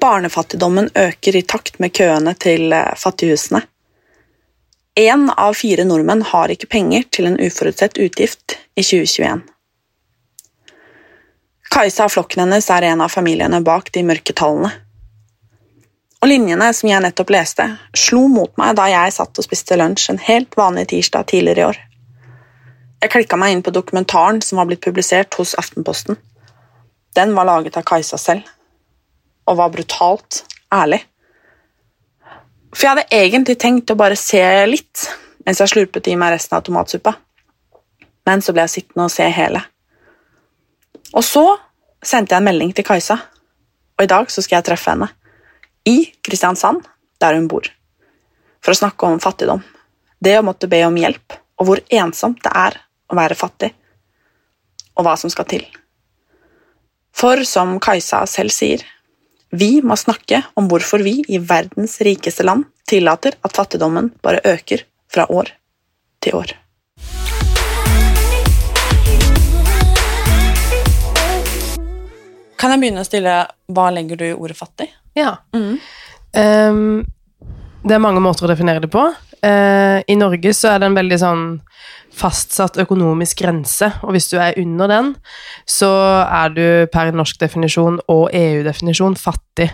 Barnefattigdommen øker i takt med køene til eh, fattighusene. Én av fire nordmenn har ikke penger til en uforutsett utgift i 2021. Kajsa og flokken hennes er en av familiene bak de mørke tallene. Og linjene som jeg nettopp leste, slo mot meg da jeg satt og spiste lunsj en helt vanlig tirsdag tidligere i år. Jeg klikka meg inn på dokumentaren som var blitt publisert hos Aftenposten. Den var laget av Kajsa selv og var brutalt ærlig. For jeg hadde egentlig tenkt å bare se litt mens jeg slurpet i meg resten av tomatsuppa, men så ble jeg sittende og se hele. Og så sendte jeg en melding til Kajsa, og i dag så skal jeg treffe henne. I Kristiansand, der hun bor. For å snakke om fattigdom. Det å måtte be om hjelp, og hvor ensomt det er å være fattig. Og hva som skal til. For som Kajsa selv sier, vi må snakke om hvorfor vi i verdens rikeste land tillater at fattigdommen bare øker fra år til år. Kan jeg begynne å stille hva legger du i ordet fattig? Ja. Mm. Um, det er mange måter å definere det på. Uh, I Norge så er det en veldig sånn fastsatt økonomisk grense, og hvis du er under den, så er du per norsk definisjon og EU-definisjon fattig.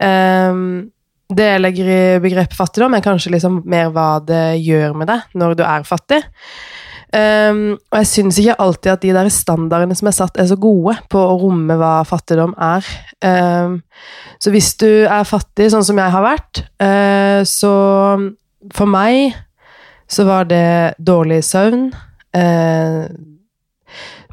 Um, det jeg legger i begrepet fattigdom, er kanskje liksom mer hva det gjør med deg når du er fattig. Um, og jeg syns ikke alltid at de der standardene som er satt, er så gode på å romme hva fattigdom er. Um, så hvis du er fattig, sånn som jeg har vært, uh, så for meg så var det dårlig søvn. Eh,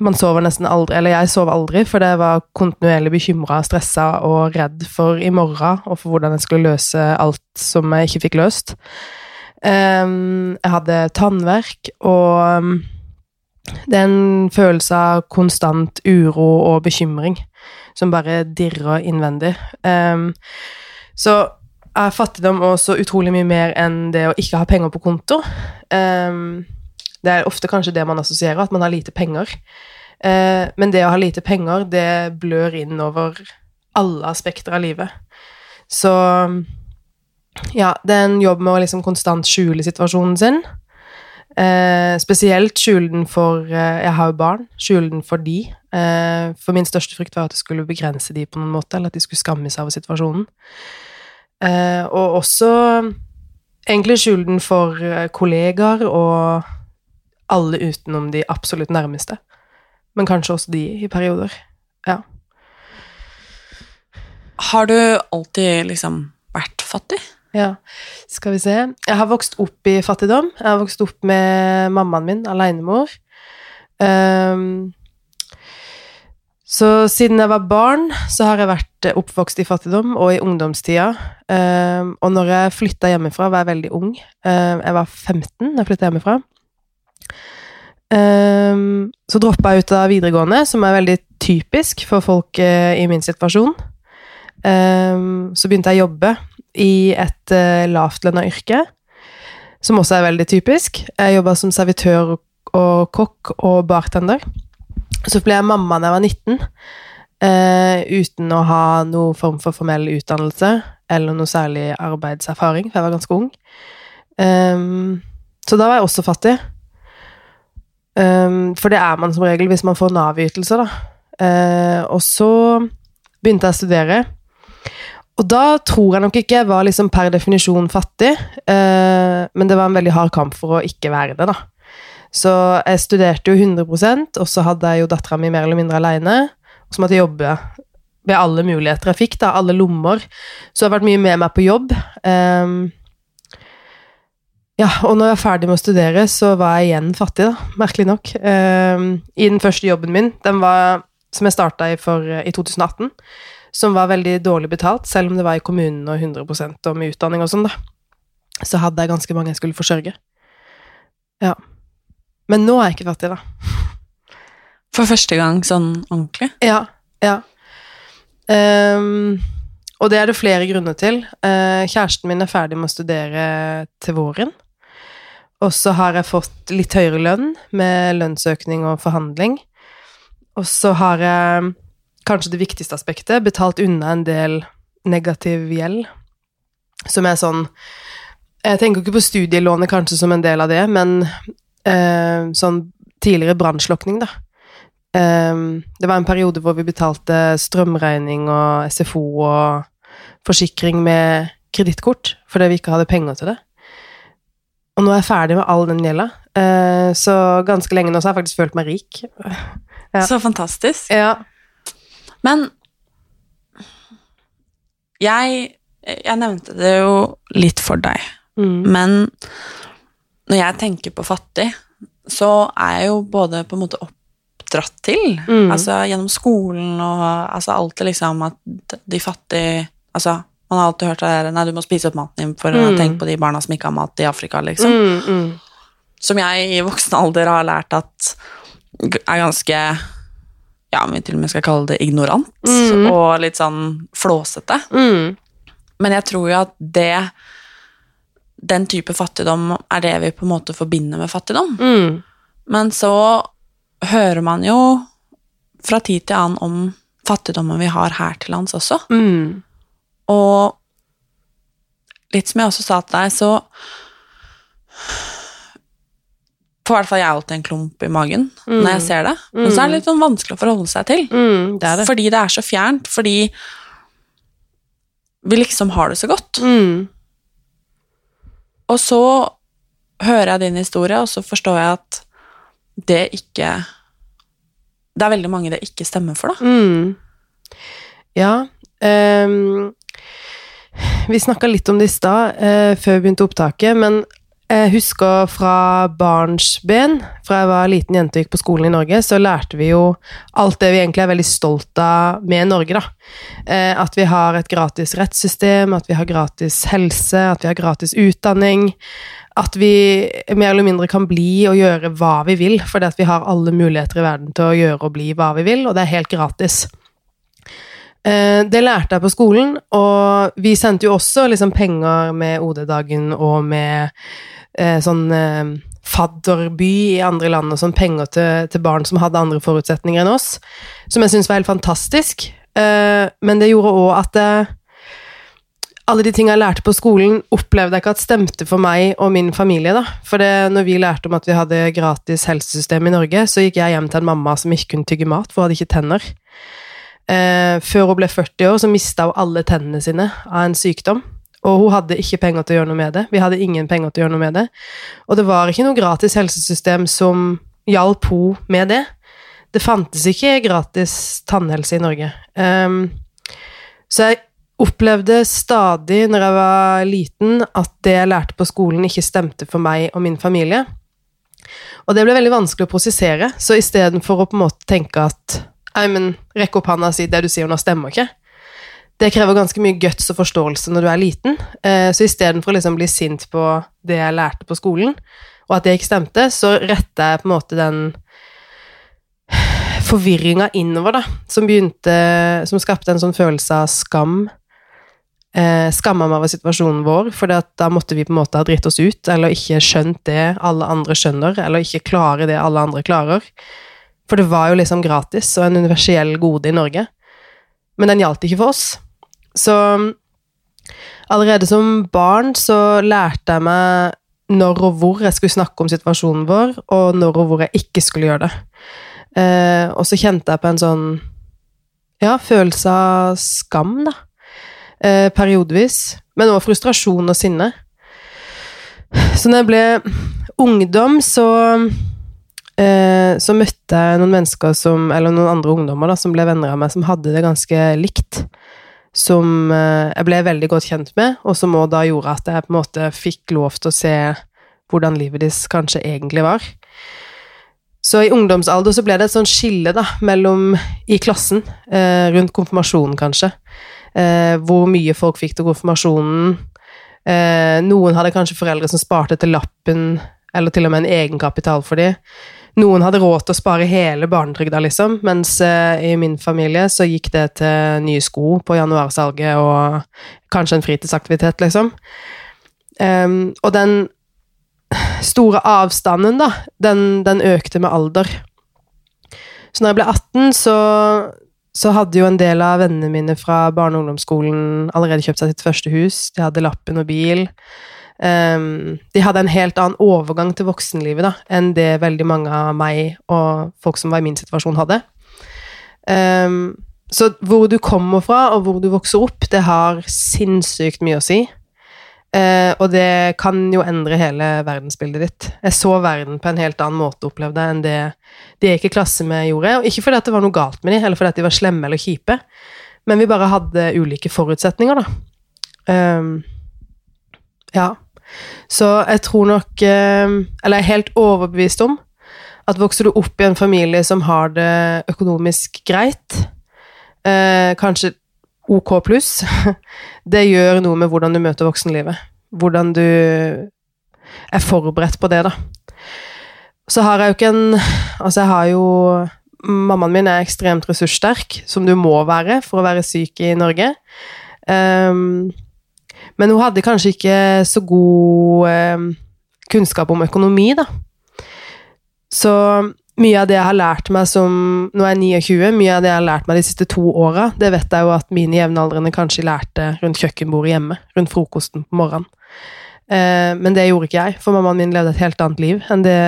man sover nesten aldri, eller jeg sov aldri, for jeg var kontinuerlig bekymra, stressa og redd for i morgen, og for hvordan jeg skulle løse alt som jeg ikke fikk løst. Eh, jeg hadde tannverk, og um, det er en følelse av konstant uro og bekymring som bare dirrer innvendig. Eh, så er fattigdom også utrolig mye mer enn det å ikke ha penger på konto. Um, det er ofte kanskje det man assosierer, at man har lite penger. Uh, men det å ha lite penger, det blør inn over alle aspekter av livet. Så ja, det er en jobb med å liksom konstant skjule situasjonen sin. Uh, spesielt skjule den for uh, Jeg har jo barn. Skjule den for de. for min største frykt var at det skulle begrense de på noen måte, eller at de skulle skamme seg over situasjonen. Eh, og også egentlig skylden for eh, kollegaer og alle utenom de absolutt nærmeste. Men kanskje også de i perioder. Ja. Har du alltid liksom vært fattig? Ja, skal vi se. Jeg har vokst opp i fattigdom. Jeg har vokst opp med mammaen min, alenemor. Um, så siden jeg var barn, så har jeg vært eh, oppvokst i fattigdom og i ungdomstida. Um, og når jeg flytta hjemmefra, var jeg veldig ung. Um, jeg var 15 da jeg flytta hjemmefra. Um, så droppa jeg ut av videregående, som er veldig typisk for folk uh, i min situasjon. så begynte jeg å jobbe i et uh, lavtlønna yrke, som også er veldig typisk. Jeg jobba som servitør og kokk og bartender. Så ble jeg mamma da jeg var 19, eh, uten å ha noen form for formell utdannelse eller noe særlig arbeidserfaring, for jeg var ganske ung. Um, så da var jeg også fattig. Um, for det er man som regel hvis man får Nav-ytelser, da. Uh, og så begynte jeg å studere. Og da tror jeg nok ikke jeg var liksom per definisjon fattig, uh, men det var en veldig hard kamp for å ikke være det, da. Så jeg studerte jo 100% og så hadde jeg jo dattera mi mer eller mindre aleine. Og så måtte jeg jobbe ved alle muligheter jeg fikk, da, alle lommer. Så jeg har vært mye med meg på jobb. Um, ja, og når jeg var ferdig med å studere, så var jeg igjen fattig, da, merkelig nok. Um, I den første jobben min, den var, som jeg starta i, for, i 2018, som var veldig dårlig betalt, selv om det var i kommunen og 100% og med utdanning og sånn, da. Så hadde jeg ganske mange jeg skulle forsørge. Ja. Men nå er jeg ikke fattig, da. For første gang sånn ordentlig? Ja. ja. Um, og det er det flere grunner til. Uh, kjæresten min er ferdig med å studere til våren. Og så har jeg fått litt høyere lønn med lønnsøkning og forhandling. Og så har jeg, kanskje det viktigste aspektet, betalt unna en del negativ gjeld. Som er sånn Jeg tenker ikke på studielånet kanskje som en del av det, men eh, sånn tidligere brannslukning, da. Um, det var en periode hvor vi betalte strømregning og SFO og forsikring med kredittkort fordi vi ikke hadde penger til det. Og nå er jeg ferdig med all den gjelda, uh, så ganske lenge nå så har jeg faktisk følt meg rik. Ja. Så fantastisk. Ja. Men jeg, jeg nevnte det jo litt for deg, Mm. men når jeg tenker på fattig, så er jeg jo både på en måte oppdratt til, Mm. altså gjennom skolen og altså alltid liksom at de fattige Altså, man har alltid hørt det der Nei, du må spise opp maten din for å Mm. tenke på de barna som ikke har mat i Afrika, liksom. Mm, mm. Som jeg i voksen alder har lært at er ganske Ja, om vi til og med skal kalle det ignorant, Mm. og litt sånn flåsete. Mm. Men jeg tror jo at det Den type fattigdom er det vi på en måte forbinder med fattigdom. Mm. Men så hører man jo fra tid til annen om fattigdommen vi har her til lands også. Mm. Og litt som jeg også sa til deg, så får i hvert fall jeg alltid en klump i magen når jeg ser det. Men så er det litt sånn vanskelig å forholde seg til. Mm. Det det. Fordi det er så fjernt. Fordi vi liksom har det så godt. Mm. Og så hører jeg din historie, og så forstår jeg at det ikke Det er veldig mange det ikke stemmer for, da. Mm. Ja. Um, vi snakka litt om det i stad, uh, før vi begynte opptaket, men jeg husker fra barnsben, fra jeg var liten jente og gikk på skolen i Norge, så lærte vi jo alt det vi egentlig er veldig stolt av med Norge, da. Eh, at vi har et gratis rettssystem, at vi har gratis helse, at vi har gratis utdanning. At vi mer eller mindre kan bli og gjøre hva vi vil, fordi at vi har alle muligheter i verden til å gjøre og bli hva vi vil, og det er helt gratis. Eh, Det lærte jeg på skolen, og vi sendte jo også liksom penger med OD-dagen og med eh, sånn eh, fadderby i andre land og sånn penger til, til barn som hadde andre forutsetninger enn oss, som jeg syns var helt fantastisk. Eh, men det gjorde òg at eh, alle de tingene jeg lærte på skolen, opplevde jeg ikke at stemte for meg og min familie. da. For det, når vi lærte om at vi hadde gratis helsesystem i Norge, så gikk jeg hjem til en mamma som ikke kunne tygge mat, for hun hadde ikke tenner. Eh, før hun ble 40 år, så mista hun alle tennene sine av en sykdom. Og hun hadde ikke penger til å gjøre noe med det. Vi hadde ingen penger til å gjøre noe med det. Og det var ikke noe gratis helsesystem som hjalp henne med det. Det fantes ikke gratis tannhelse i Norge. Um, så jeg opplevde stadig når jeg var liten, at det jeg lærte på skolen, ikke stemte for meg og min familie. Og det ble veldig vanskelig å prosessere, så istedenfor å på en måte tenke at Nei, men rekk opp handa og si det du sier nå stemmer ikke. Det krever ganske mye guts og forståelse når du er liten. Eh, så istedenfor å liksom bli sint på det jeg lærte på skolen, og at det ikke stemte, så retta jeg på en måte den forvirringa innover, da, som begynte Som skapte en sånn følelse av skam. Eh, skamma meg over situasjonen vår, for da måtte vi på en måte ha dritt oss ut, eller ikke skjønt det alle andre skjønner, eller ikke klare det alle andre klarer. For det var jo liksom gratis og en universell gode i Norge. Men den gjaldt ikke for oss. Så allerede som barn så lærte jeg meg når og hvor jeg skulle snakke om situasjonen vår, og når og hvor jeg ikke skulle gjøre det. Eh, og så kjente jeg på en sånn ja, følelse av skam, da. Eh, periodevis. Men også frustrasjon og sinne. Så når jeg ble ungdom, så eh, så møtte jeg noen mennesker som, eller noen andre ungdommer da, som ble venner av meg, som hadde det ganske likt. Som eh, jeg ble veldig godt kjent med, og som òg da gjorde at jeg på en måte fikk lov til å se hvordan livet deres kanskje egentlig var. Så i ungdomsalder så ble det et sånt skille da, mellom i klassen, eh, rundt konfirmasjonen kanskje, eh, hvor mye folk fikk til konfirmasjonen. Eh, noen hadde kanskje foreldre som sparte til lappen eller til og med en egenkapital for de. Noen hadde råd til å spare hele barnetrygda, liksom, mens eh, i min familie så gikk det til nye sko på januarsalget og kanskje en fritidsaktivitet, liksom. Um, og den store avstanden, da, den, den, økte med alder. Så når jeg ble 18, så, så hadde jo en del av vennene mine fra barne- og ungdomsskolen allerede kjøpt seg sitt første hus. De hadde lappen og bil. Um, de hadde en helt annen overgang til voksenlivet da, enn det veldig mange av meg og folk som var i min situasjon, hadde. Um, så hvor du kommer fra, og hvor du vokser opp, det har sinnssykt mye å si. Uh, og det kan jo endre hele verdensbildet ditt. Jeg så verden på en helt annen måte, opplevde enn det de jeg gikk i klasse med gjorde. Og ikke fordi det var noe galt med dem, eller fordi de var slemme eller kjipe, men vi bare hadde ulike forutsetninger, da. Um, ja. Så jeg tror nok um, Eller jeg er helt overbevist om at vokser du opp i en familie som har det økonomisk greit, uh, kanskje OK pluss, det gjør noe med hvordan du møter voksenlivet. Hvordan du er forberedt på det, da. Så har jeg jo ikke en Altså, jeg har jo Mammaen min er ekstremt ressurssterk, som du må være for å være syk i Norge. Um, men hun hadde kanskje ikke så god eh, kunnskap om økonomi, da. Så mye av det jeg har lært meg som Nå er jeg 29. Mye av det jeg har lært meg de siste to åra, det vet jeg jo at mine jevnaldrende kanskje lærte rundt kjøkkenbordet hjemme. Rundt frokosten på morgenen. Eh, men det gjorde ikke jeg, for mammaen min levde et helt annet liv enn det,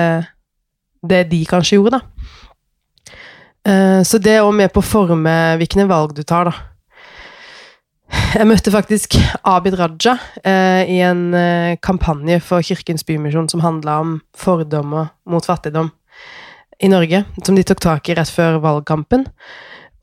det de kanskje gjorde, da. Eh, så det er òg med på å forme hvilke valg du tar, da. Jeg møtte faktisk Abid Raja eh, i en eh, kampanje for Kirkens Bymisjon som handla om fordommer mot fattigdom i Norge, som de tok tak i rett før valgkampen.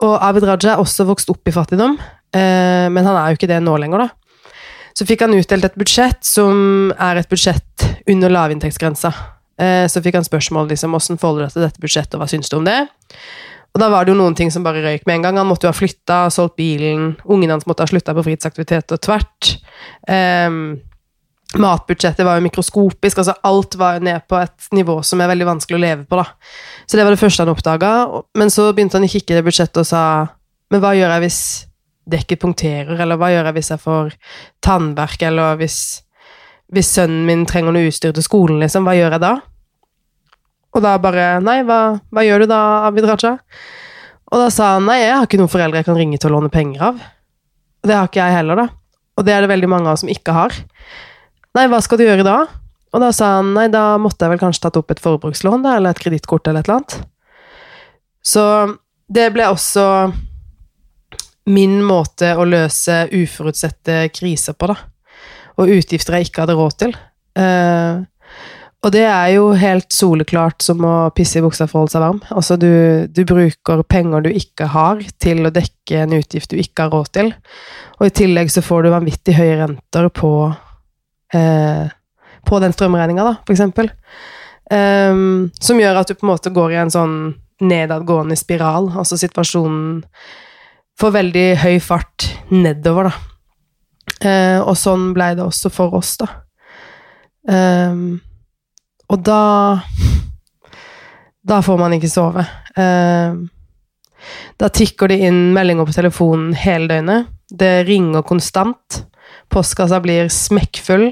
Og Abid Raja er også vokst opp i fattigdom, eh, men han er jo ikke det nå lenger, da. Så fikk han utdelt et budsjett som er et budsjett under lavinntektsgrensa. Eh, så fikk han spørsmål liksom, hvordan forholder du deg til dette budsjettet, og hva syns du om det? Og da var det jo noen ting som bare røyk med en gang. Han måtte jo ha flytta, solgt bilen, ungene hans måtte ha slutta på fritidsaktivitet og tvert. Um, Matbudsjettet var jo mikroskopisk, altså alt var jo ned på et nivå som er veldig vanskelig å leve på, da. Så det var det første han oppdaga, men så begynte han å kikke i det budsjettet og sa Men hva gjør jeg hvis dekket punkterer, eller hva gjør jeg hvis jeg får tannverk, eller hvis, hvis sønnen min trenger noe utstyr til skolen, liksom, hva gjør jeg da? Og da bare Nei, hva, hva gjør du da, Abid Raja? Og da sa han nei, jeg har ikke noen foreldre jeg kan ringe til å låne penger av. Og det har ikke jeg heller, da. Og det er det veldig mange av oss som ikke har. Nei, hva skal du gjøre da? Og da sa han nei, da måtte jeg vel kanskje tatt opp et forbrukslån, da, eller et kredittkort eller et eller annet. Så det ble også min måte å løse uforutsette kriser på, da. Og utgifter jeg ikke hadde råd til. Uh, og det er jo helt soleklart som å pisse i buksa for å holde seg varm. Altså, du, du, bruker penger du ikke har, til å dekke en utgift du ikke har råd til. Og i tillegg så får du vanvittig høye renter på eh, på den strømregninga, da, for eksempel. Um, som gjør at du på en måte går i en sånn nedadgående spiral. Altså situasjonen får veldig høy fart nedover, da. Uh, og sånn ble det også for oss, da. Um, og da Da får man ikke sove. Um, da tikker det inn meldinger på telefonen hele døgnet. Det ringer konstant. Postkassa blir smekkfull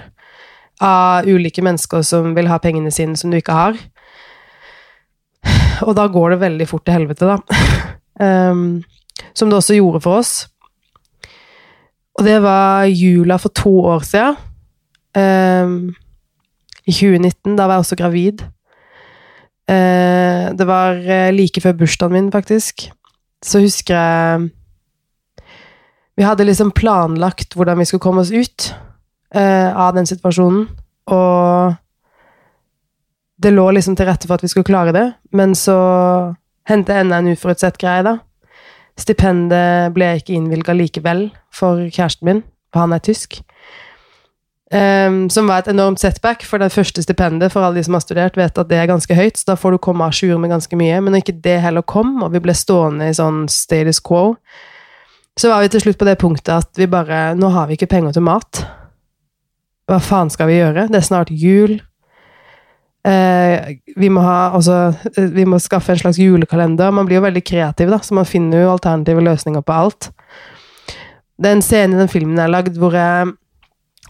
av ulike mennesker som vil ha pengene sine som du ikke har. Og da går det veldig fort til helvete, da. Um, som det også gjorde for oss. Og det var jula for to år siden. Um, I 2019. Da var jeg også gravid. Uh, det var eh, like før bursdagen min, faktisk. Så husker jeg Vi hadde liksom planlagt hvordan vi skulle komme oss ut uh, av den situasjonen. Og det lå liksom til rette for at vi skulle klare det, men så hendte enda en uforutsett greie, da. Stipendet ble ikke innvilga likevel for kjæresten min, for han er tysk. Um, som var et enormt setback, for det første stipendet for alle de som har studert, vet at det er ganske høyt, så da får du komme à jour med ganske mye. Men når ikke det heller kom, og vi ble stående i sånn status quo, så var vi til slutt på det punktet at vi bare Nå har vi ikke penger til mat. Hva faen skal vi gjøre? Det er snart jul. Uh, vi, må ha, altså, eh, vi må skaffe en slags julekalender. Man blir jo veldig kreativ, da, så man finner jo alternative løsninger på alt. Det er en scene i den filmen jeg har lagd, hvor jeg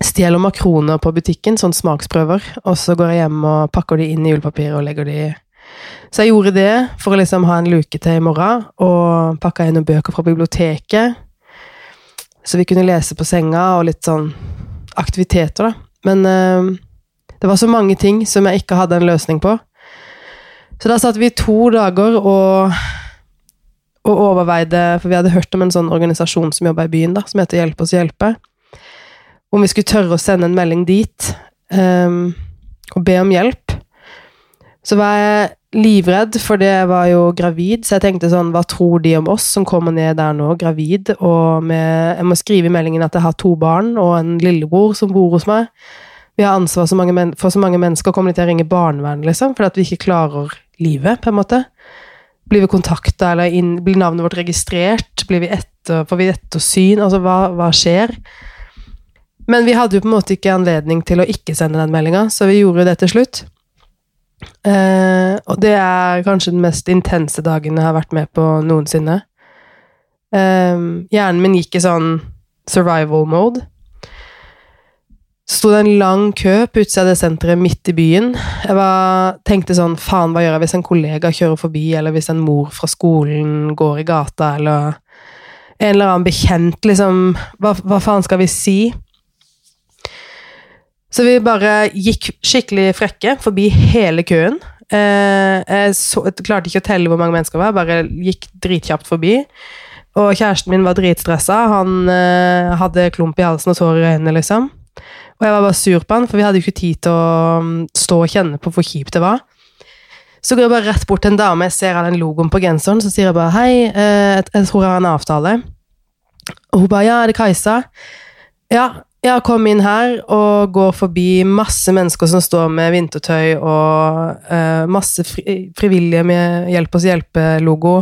stjeler makroner på butikken, sånn smaksprøver, og så går jeg hjem og pakker de inn i julepapiret og legger de i Så jeg gjorde det for å liksom ha en luke til i morgen, og pakka inn noen bøker fra biblioteket, så vi kunne lese på senga, og litt sånn aktiviteter, da. Men øh, det var så mange ting som jeg ikke hadde en løsning på. Så da satt vi to dager og, og overveide For vi hadde hørt om en sånn organisasjon som jobba i byen, da, som heter Hjelp oss hjelpe. Om vi skulle tørre å sende en melding dit um, og be om hjelp. Så var jeg livredd, for det var jo gravid, så jeg tenkte sånn Hva tror de om oss som kommer ned der nå, gravid, og med Jeg må skrive i meldingen at jeg har to barn og en lillebror som bor hos meg. Vi har ansvar så for så mange mennesker, kommer de til å ringe barnevernet, liksom, fordi at vi ikke klarer livet, på en måte? Blir vi kontakta, eller inn, blir navnet vårt registrert? Blir vi etter, får vi ettersyn? Altså, hva, hva skjer? Men vi hadde jo på en måte ikke anledning til å ikke sende den meldinga, så vi gjorde det til slutt. Eh, og det er kanskje den mest intense dagen jeg har vært med på noensinne. Eh, hjernen min gikk i sånn survival mode sto det en lang kø på utsida av det senteret midt i byen. Jeg var, tenkte sånn Faen, hva gjør jeg hvis en kollega kjører forbi, eller hvis en mor fra skolen går i gata, eller en eller annen bekjent, liksom Hva, hva faen skal vi si? Så vi bare gikk skikkelig frekke forbi hele køen. Eh, jeg, så, jeg, klarte ikke å telle hvor mange mennesker det var, bare gikk dritkjapt forbi. Og kjæresten min var dritstressa. Han eh, hadde klump i halsen og tårer i øynene, liksom. Og jeg var bare sur på han, for vi hadde jo ikke tid til å um, stå og kjenne på hvor kjipt det var. Så går jeg bare rett bort til en dame, jeg ser av den logoen på genseren, så sier jeg bare 'hei, eh, jeg tror jeg har en avtale'. Og hun bare 'ja, er det Kajsa?' Ja, ja, kom inn her og går forbi masse mennesker som står med vintertøy og uh, masse fri, frivillige med Hjelp oss hjelpe-logo,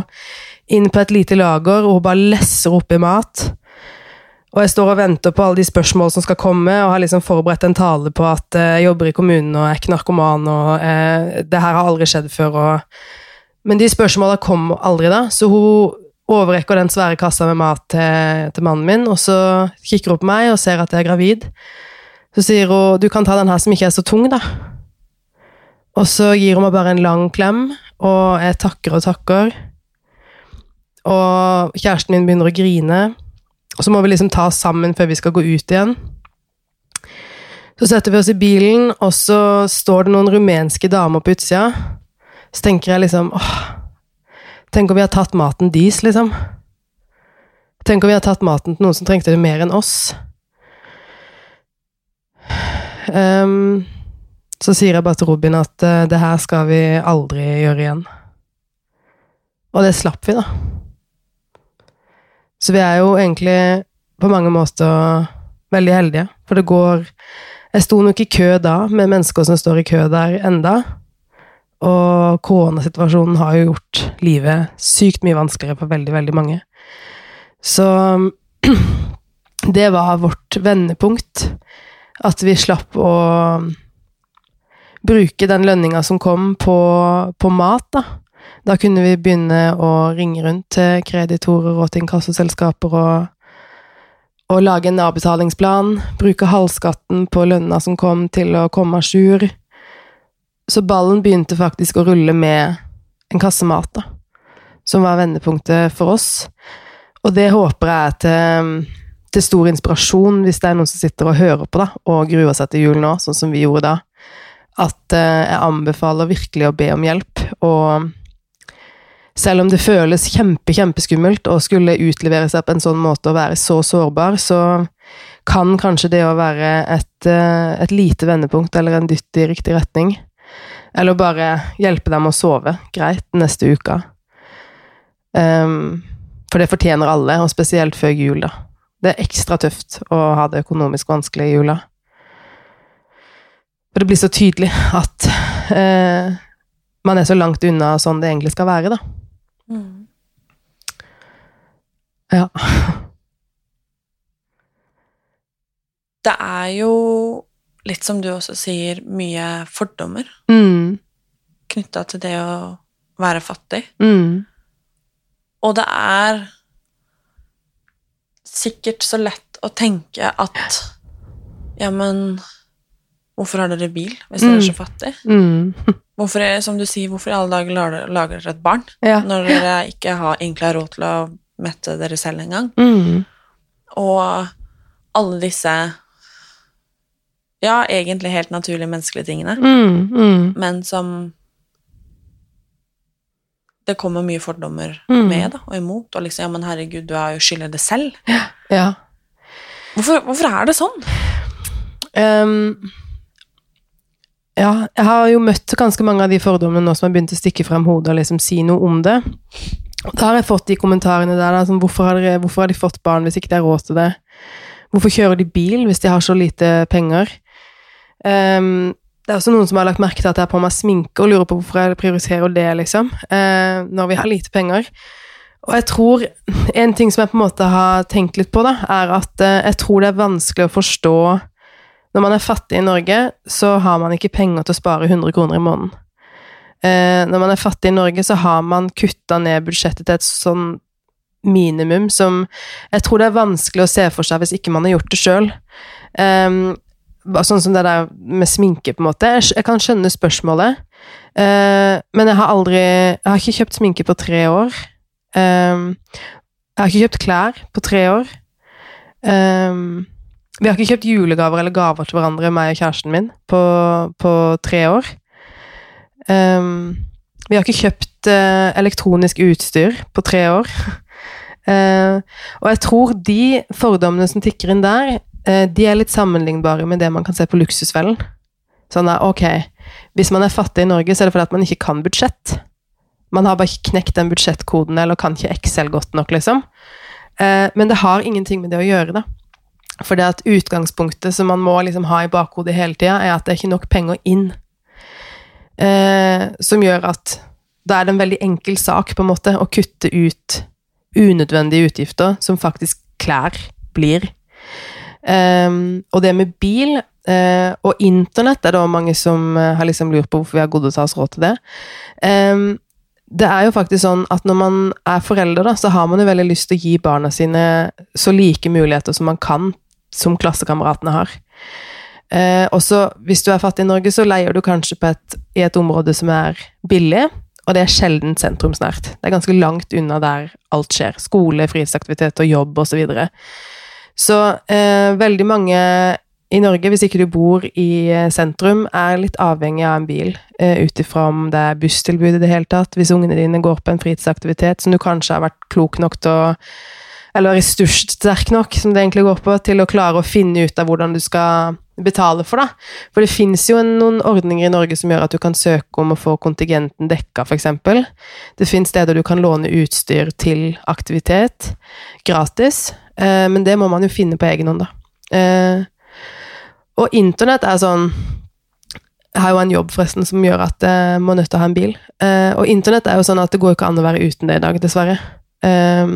inn på et lite lager, og hun bare lesser oppi mat. Og jeg står og venter på alle de spørsmål som skal komme, og har liksom forberedt en tale på at uh, jeg jobber i kommunen og er ikke narkoman, og uh, det her har aldri skjedd før, og Men de spørsmåla kom aldri, da, så hun overrekker den svære kassa med mat til, til, mannen min, og så kikker hun på meg og ser at jeg er gravid. Så sier hun 'du kan ta den her som ikke er så tung', da. Og så gir hun meg bare en lang klem, og jeg takker og takker. Og kjæresten min begynner å grine. Og så må vi liksom ta oss sammen før vi skal gå ut igjen. Så setter vi oss i bilen, og så står det noen rumenske damer på utsida. Så tenker jeg liksom åh, Tenk om vi har tatt maten deres, liksom. Tenk om vi har tatt maten til noen som trengte det mer enn oss. Um, så sier jeg bare til Robin at uh, det her skal vi aldri gjøre igjen. Og det slapp vi, da. Så vi er jo egentlig på mange måter veldig heldige, for det går Jeg sto nok i kø da, med mennesker som står i kø der enda. Og koronasituasjonen har jo gjort livet sykt mye vanskeligere for veldig, veldig mange. Så det var vårt vendepunkt. At vi slapp å bruke den lønninga som kom, på, på mat, da. Da kunne vi begynne å ringe rundt til kreditorer og til inkassoselskaper og, og lage en avbetalingsplan. Bruke halvskatten på lønna som kom, til å komme à jour. Så ballen begynte faktisk å rulle med en kasse mat, da. Som var vendepunktet for oss. Og det håper jeg er til, til stor inspirasjon hvis det er noen som sitter og hører på da, og gruer seg til jul nå, sånn som vi gjorde da. At eh, jeg anbefaler virkelig å be om hjelp. og selv om det føles kjempe, kjempeskummelt å skulle utlevere seg på en sånn måte og være så sårbar, så kan kanskje det å være et, eh, et lite vendepunkt eller en dytt i riktig retning, eller bare hjelpe dem å sove greit neste uke. Um, for det fortjener alle, og spesielt før jul, da. Det er ekstra tøft å ha det økonomisk vanskelig i jula. For det blir så tydelig at uh, man er så langt unna sånn det egentlig skal være, da. Mm. Ja. Det er jo litt som du også sier, mye fordommer Mm. knytta til det å være fattig. Mm. Og det er sikkert så lett å tenke at Ja, men hvorfor har dere bil hvis dere er så fattige? Mm. Hvorfor, er- som du sier, hvorfor i alle dager lager lager dere et barn Ja. når dere ikke har, egentlig har råd til å mette dere selv engang? Mm. Og alle disse Ja, egentlig helt naturlige menneskelige tingene, Mm. Mm. men som det kommer mye fordommer Mm. med da, og imot. Og liksom, ja, men herregud, du er jo skyldig det selv. Ja. Hvorfor, hvorfor er det sånn? Um, ja, jeg har jo møtt ganske mange av de fordommene nå som har begynt å stikke frem hodet og liksom si noe om det. Og da har jeg fått de kommentarene der, da, som hvorfor har, dere, hvorfor har de fått barn hvis ikke de har råd til det? Hvorfor kjører de bil hvis de har så lite penger? Ehm, det er også noen som har lagt merke til at jeg har på meg sminke og lurer på hvorfor jeg prioriterer det, liksom, uh, når vi har lite penger. Og jeg tror En ting som jeg på en måte har tenkt litt på, da, er at uh, jeg tror det er vanskelig å forstå Når man er fattig i Norge, så har man ikke penger til å spare 100 kroner i måneden. Uh, når man er fattig i Norge, så har man kutta ned budsjettet til et sånn minimum som Jeg tror det er vanskelig å se for seg hvis ikke man har gjort det sjøl. bare sånn som det der med sminke, på en måte. Jeg, kan skjønne spørsmålet, eh, men jeg har aldri Jeg har ikke kjøpt sminke på tre år. Um, jeg har ikke kjøpt klær på tre år. Um, vi har ikke kjøpt julegaver eller gaver til hverandre, meg og kjæresten min, på, på tre år. Um, vi har ikke kjøpt eh, elektronisk utstyr på tre år. Eh, og jeg tror de fordommene som tikker inn der, de er litt sammenlignbare med det man kan se på Luksusfellen. Sånn at, ok, hvis man er fattig i Norge, så er det fordi at man ikke kan budsjett. Man har bare ikke knekt den budsjettkoden, eller kan ikke Excel godt nok, liksom. Eh, men det har ingenting med det å gjøre, da. For det at utgangspunktet som man må liksom ha i bakhodet hele tida, er at det er ikke nok penger inn. Eh, som gjør at da er det en veldig enkel sak, på en måte, å kutte ut unødvendige utgifter, som faktisk klær blir. Eh, og det med bil uh, og internett er det også mange som uh, har liksom lurt på hvorfor vi har gode til å ta oss råd til det. Um, det er jo faktisk sånn at når man er forelder, da, så har man jo veldig lyst til å gi barna sine så like muligheter som man kan, som klassekameratene har. Uh, også hvis du er fattig i Norge, så leier du kanskje et, i et område som er billig, og det er sjelden sentrumsnært. Det er ganske langt unna der alt skjer. Skole, fritidsaktivitet og jobb osv. Så, videre. Så eh, veldig mange i Norge, hvis ikke du bor i eh, sentrum, er litt avhengig av en bil, eh, ut ifra om det er busstilbud i det hele tatt, hvis ungene dine går på en fritidsaktivitet som du kanskje har vært klok nok til å Eller ressurssterk nok, som det egentlig går på, til å klare å finne ut av hvordan du skal betale for, da. For det fins jo en, noen ordninger i Norge som gjør at du kan søke om å få kontingenten dekka, f.eks. Det fins steder du kan låne utstyr til aktivitet gratis, eh, men det må man jo finne på egen hånd, da. Eh, og internett er sånn Jeg har jo en jobb forresten som gjør at jeg må nødt til å ha en bil. Eh, og internett er jo sånn at det går ikke an å være uten det i dag, dessverre. Eh,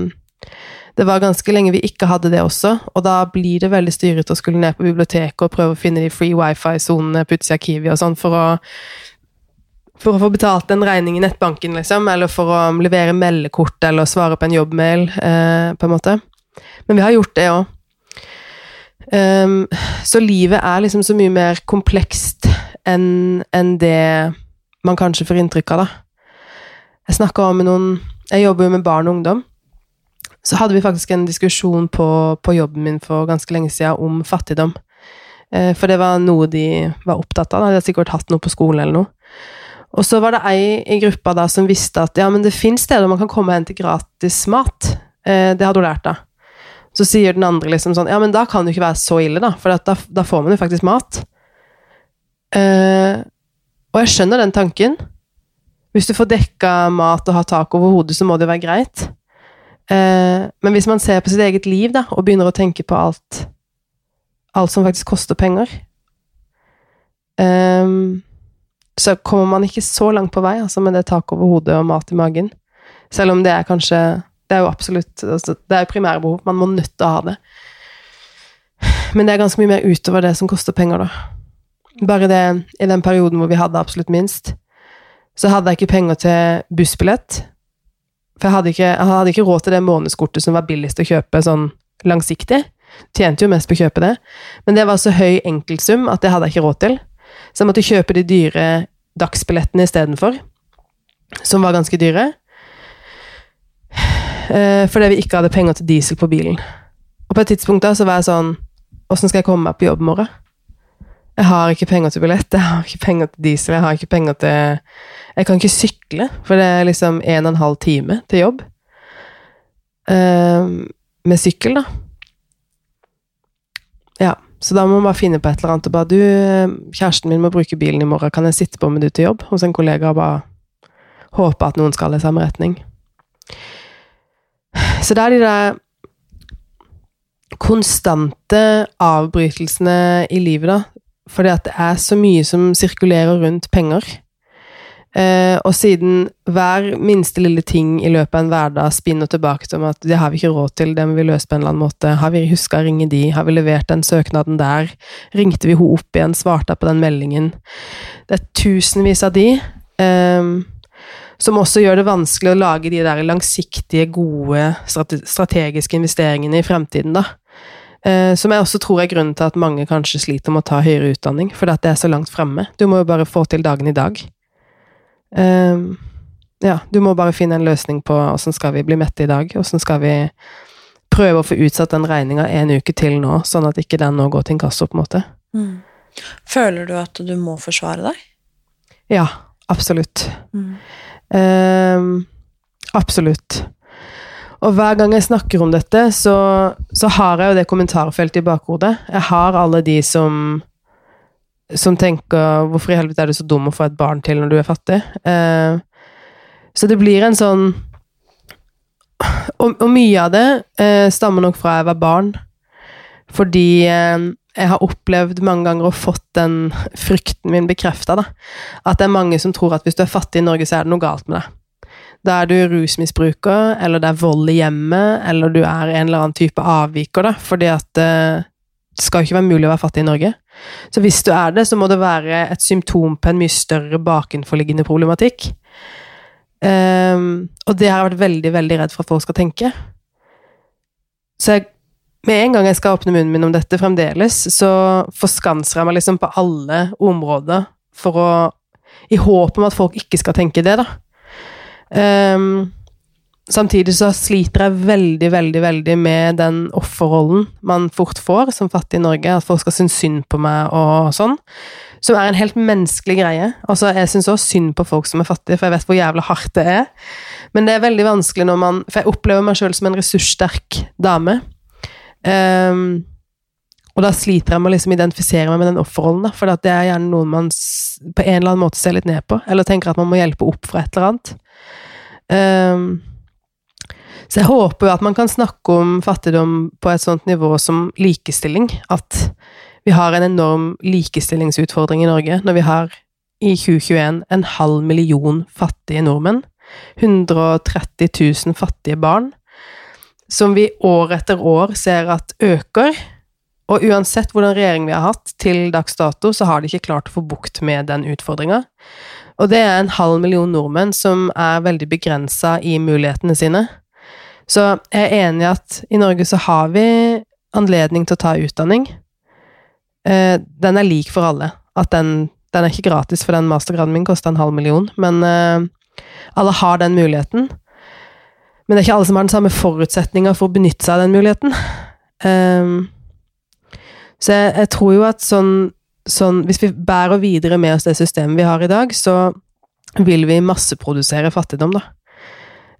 det var ganske lenge vi ikke hadde det også, og da blir det veldig styrete å skulle ned på biblioteket og prøve å finne de free wifi-sonene på utsida av Kiwi og sånn for å for å få betalt en regning i nettbanken, liksom, eller for å levere meldekort eller svare på en jobbmail, eh, på en måte. Men vi har gjort det òg. Um, så livet er liksom så mye mer komplekst enn en det man kanskje får inntrykk av, da. Jeg snakka med noen Jeg jobber jo med barn og ungdom. Så hadde vi faktisk en diskusjon på, på jobben min for ganske lenge siden om fattigdom. Uh, for det var noe de var opptatt av. Da. De hadde sikkert hatt noe på skolen eller noe. Og så var det ei i gruppa da som visste at ja, men det fins steder man kan komme og hente gratis mat. Uh, det hadde hun lært, da. Så sier den andre liksom sånn Ja, men da kan det jo ikke være så ille, da, for da, da får man jo faktisk mat. Eh, og jeg skjønner den tanken. Hvis du får dekka mat og har tak over hodet, så må det jo være greit. Eh, men hvis man ser på sitt eget liv, da, og begynner å tenke på alt Alt som faktisk koster penger eh, Så kommer man ikke så langt på vei, altså, med det tak over hodet og mat i magen. Selv om det er kanskje Det er jo absolutt altså, Det er jo primærbehov. Man må nødt til å ha det. Men det er ganske mye mer utover det som koster penger, da. bare det i den perioden hvor vi hadde absolutt minst, så hadde jeg ikke penger til bussbillett. For jeg hadde ikke, jeg hadde ikke råd til det månedskortet som var billigst å kjøpe sånn langsiktig. Tjente jo mest på å kjøpe det. Men det var så høy enkeltsum at det hadde jeg ikke råd til. Så jeg måtte kjøpe de dyre dagsbillettene istedenfor, som var ganske dyre. Eh, fordi vi ikke hadde penger til diesel på bilen. Og på et tidspunkt da så var jeg sånn Åssen skal jeg komme meg på jobb i morgen? Jeg har ikke penger til billett, jeg har ikke penger til diesel, jeg har ikke penger til Jeg kan ikke sykle, for det er liksom en og en halv time til jobb. Uh, med sykkel, da. Ja, så da må man bare finne på et eller annet og bare Du, kjæresten min må bruke bilen i morgen, kan jeg sitte på med du til jobb? Hos en kollega og bare håpe at noen skal i samme retning. Så det er de der konstante avbrytelsene i livet, da. Fordi at det er så mye som sirkulerer rundt penger. Eh, og siden hver minste lille ting i løpet av en hverdag spinner tilbake til at det har vi ikke råd til, det må vi løse på en eller annen måte. Har vi huska å ringe de? Har vi levert den søknaden der? Ringte vi henne opp igjen? Svarte på den meldingen? Det er tusenvis av de. Eh, som også gjør det vanskelig å lage de der langsiktige, gode, strategiske investeringene i fremtiden, da. Eh, som jeg også tror er grunnen til at mange kanskje sliter med å ta høyere utdanning, fordi at det er så langt fremme. Du må jo bare få til dagen i dag. Um, ja, du må bare finne en løsning på åssen skal vi bli mette i dag, åssen skal vi prøve å få utsatt den regninga en uke til nå, sånn at ikke den nå går til inkasso, på en måte. Mm. Føler du at du må forsvare deg? Ja, absolutt. Mm. Um, absolutt. Og hver gang jeg snakker om dette, så, så har jeg jo det kommentarfeltet i bakhodet. Jeg har alle de som som tenker 'Hvorfor i helvete er du så dum å få et barn til når du er fattig?' Eh, så det blir en sånn Og, og mye av det eh, stammer nok fra jeg var barn. Fordi eh, jeg har opplevd mange ganger og fått den frykten min bekrefta. At det er mange som tror at hvis du er fattig i Norge, så er det noe galt med deg. Da er du rusmisbruker, eller det er vold i hjemmet, eller du er en eller annen type avviker, da, fordi at eh, det skal jo ikke være mulig å være fattig i Norge. Så hvis du er det, så må det være et symptom på en mye større bakenforliggende problematikk. Um, og det har jeg vært veldig, veldig redd for at folk skal tenke. Så jeg, med en gang jeg skal åpne munnen min om dette fremdeles, så forskanser jeg meg liksom på alle områder for å I håp om at folk ikke skal tenke det, da. Um, samtidig så sliter jeg veldig, veldig, veldig med den offerrollen man fort får som fattig i Norge, at folk skal synes synd på meg og sånn. Som er en helt menneskelig greie. Altså, jeg syns også synd på folk som er fattige, for jeg vet hvor jævlig hardt det er. Men det er veldig vanskelig når man For jeg opplever meg sjøl som en ressurssterk dame. Um, og da sliter jeg med å liksom identifisere meg med den offerrollen, for det er gjerne noen man på en eller annen måte ser litt ned på, eller tenker at man må hjelpe opp for et eller annet. Um, så jeg håper jo at man kan snakke om fattigdom på et sånt nivå som likestilling. At vi har en enorm likestillingsutfordring i Norge når vi har i 2021 en halv million fattige nordmenn. 130 000 fattige barn. Som vi år etter år ser at øker. Og uansett hvordan regjering vi har hatt til dags dato, så har de ikke klart å få bukt med den utfordringa. Og det er en halv million nordmenn som er veldig begrensa i mulighetene sine. Så jeg er enig i at i Norge så har vi anledning til å ta utdanning. Eh, den er lik for alle. At den, den er ikke gratis, for den mastergraden min kosta en halv million. Men eh, alle har den muligheten. Men det er ikke alle som har den samme forutsetninga for å benytte seg av den muligheten. Um, så jeg, jeg, tror jo at sånn sånn Hvis vi bærer videre med oss det systemet vi har i dag, så vil vi masseprodusere fattigdom, da.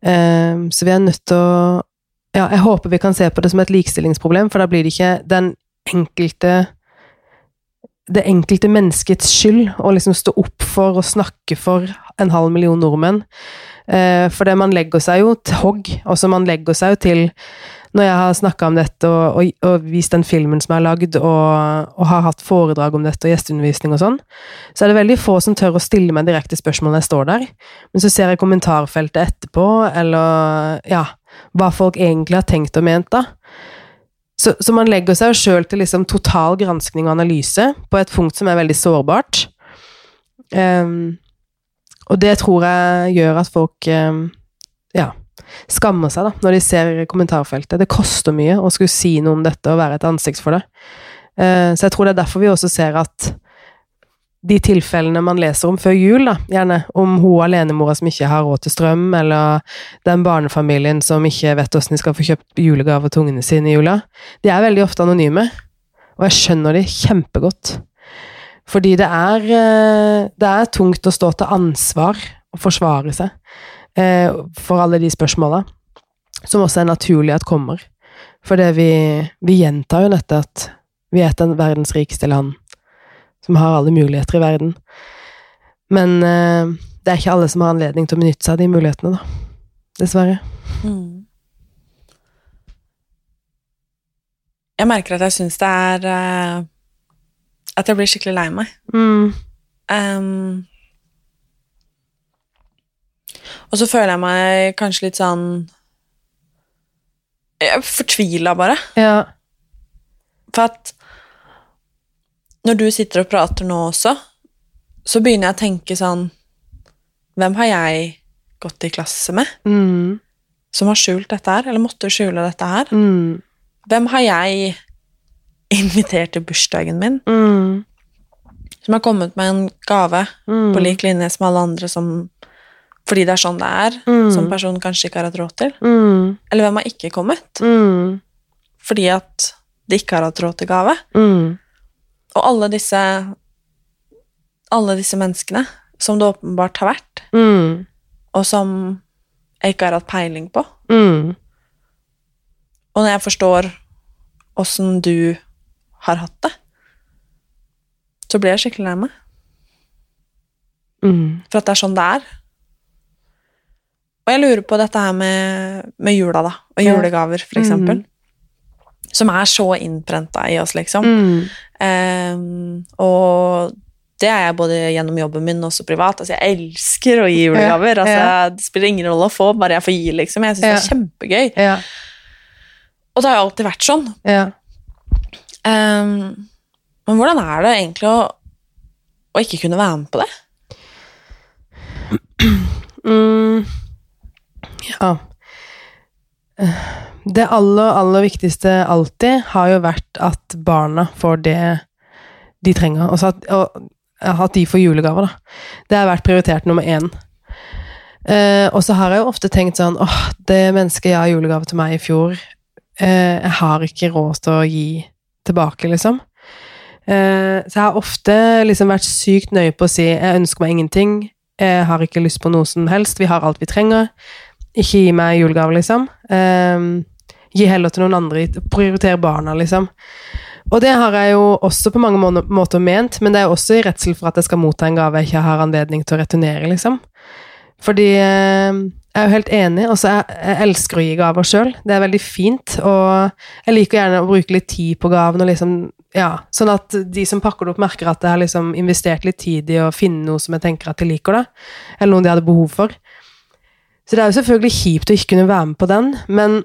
Um, så vi er nødt til å Ja, jeg håper vi kan se på det som et likestillingsproblem, for da blir det ikke den enkelte det enkelte menneskets skyld å liksom stå opp for og snakke for en halv million nordmenn. Uh, for det man legger seg jo til hogg. Også man legger seg jo til når jeg har snakka om dette og, og, og, vist den filmen som har lagd, og, og, har hatt foredrag om dette og gjesteundervisning og sånn, så er det veldig få som tør å stille meg direkte spørsmål når jeg står der. Men så ser jeg kommentarfeltet etterpå, eller ja, hva folk egentlig har tenkt og ment da. Så, så man legger seg sjøl til liksom total granskning og analyse på et punkt som er veldig sårbart. Ehm, og det tror jeg gjør at folk ehm, ja, skammer seg da, når de ser kommentarfeltet. Det koster mye å skulle si noe om dette og være et ansikt for det. Eh, så jeg tror det er derfor vi også ser at de tilfellene man leser om før jul, da, gjerne om hun alenemora som ikke har råd til strøm, eller den barnefamilien som ikke vet hvordan de skal få kjøpt julegaver til ungene sine i jula, de er veldig ofte anonyme. Og jeg skjønner de kjempegodt. Fordi det er, eh, det er tungt å stå til ansvar og forsvare seg eh, for alle de spørsmåla, som også er naturlig at kommer. For vi, vi gjentar jo dette at vi er et verdens rikeste land som har alle muligheter i verden. Men eh, det er ikke alle som har anledning til å benytte seg av de mulighetene, da. Dessverre. Mm. Jeg merker at jeg syns det er At jeg blir skikkelig lei meg. Mm. Um, og så føler jeg meg kanskje litt sånn Jeg Fortvila, bare. Ja. For at når du sitter og prater nå også, så begynner jeg å tenke sånn Hvem har jeg gått i klasse med mm. som har skjult dette her, eller måtte skjule dette her? Mm. Hvem har jeg invitert til bursdagen min, mm. som har kommet med en gave mm. på lik linje som alle andre som fordi det er sånn det er, mm. som personen kanskje ikke har hatt råd til? Mm. Eller hvem har ikke kommet? Fordi at de ikke har hatt råd til gave? Og alle disse Alle disse menneskene som det åpenbart har vært, mm. og som jeg ikke har hatt peiling på. Mm. Og når jeg forstår åssen du har hatt det, så blir jeg skikkelig lei meg. Mm. For at det er sånn det er. Og jeg lurer på dette her med, med jula, da, og julegaver, for eksempel. Mm som er så innprenta i oss, liksom. Mm. Um, og det er jeg både gjennom jobben min og også privat. Altså, jeg elsker å gi julegaver. Altså, ja. Det spiller ingen rolle å få, bare jeg får gi, liksom. Jeg syns ja. det er kjempegøy. Ja. Og det har jo alltid vært sånn. Um, men hvordan er det egentlig å, å, ikke kunne være med på det? Mm. Ja det aller, aller viktigste alltid har jo vært at barna får det de trenger. At, og, at de får julegaver, da. Det har vært prioritert nummer én. Uh, og så har jeg jo ofte tenkt sånn åh, det mennesket jeg har julegave til meg i fjor, uh, jeg har ikke råd til å gi tilbake, liksom. Eh, så jeg har ofte liksom vært sykt nøye på å si jeg ønsker meg ingenting, jeg har ikke lyst på noe som helst, vi har alt vi trenger. Ikke gi meg julegave, liksom. Eh, Gi heller til noen andre. Prioritere barna, liksom. Og det har jeg jo også på mange måter ment, men det er også i redsel for at jeg skal motta en gave jeg ikke har anledning til å returnere, liksom. Fordi eh, jeg er jo helt enig. Altså, jeg, jeg elsker å gi gaver sjøl. Det er veldig fint. Og jeg liker gjerne å bruke litt tid på gaven, liksom Ja, sånn at de som pakker det opp, merker at jeg har liksom investert litt tid i å finne noe som jeg tenker at de liker, da. Eller noe de hadde behov for. Så det er jo selvfølgelig kjipt å ikke kunne være med på den, men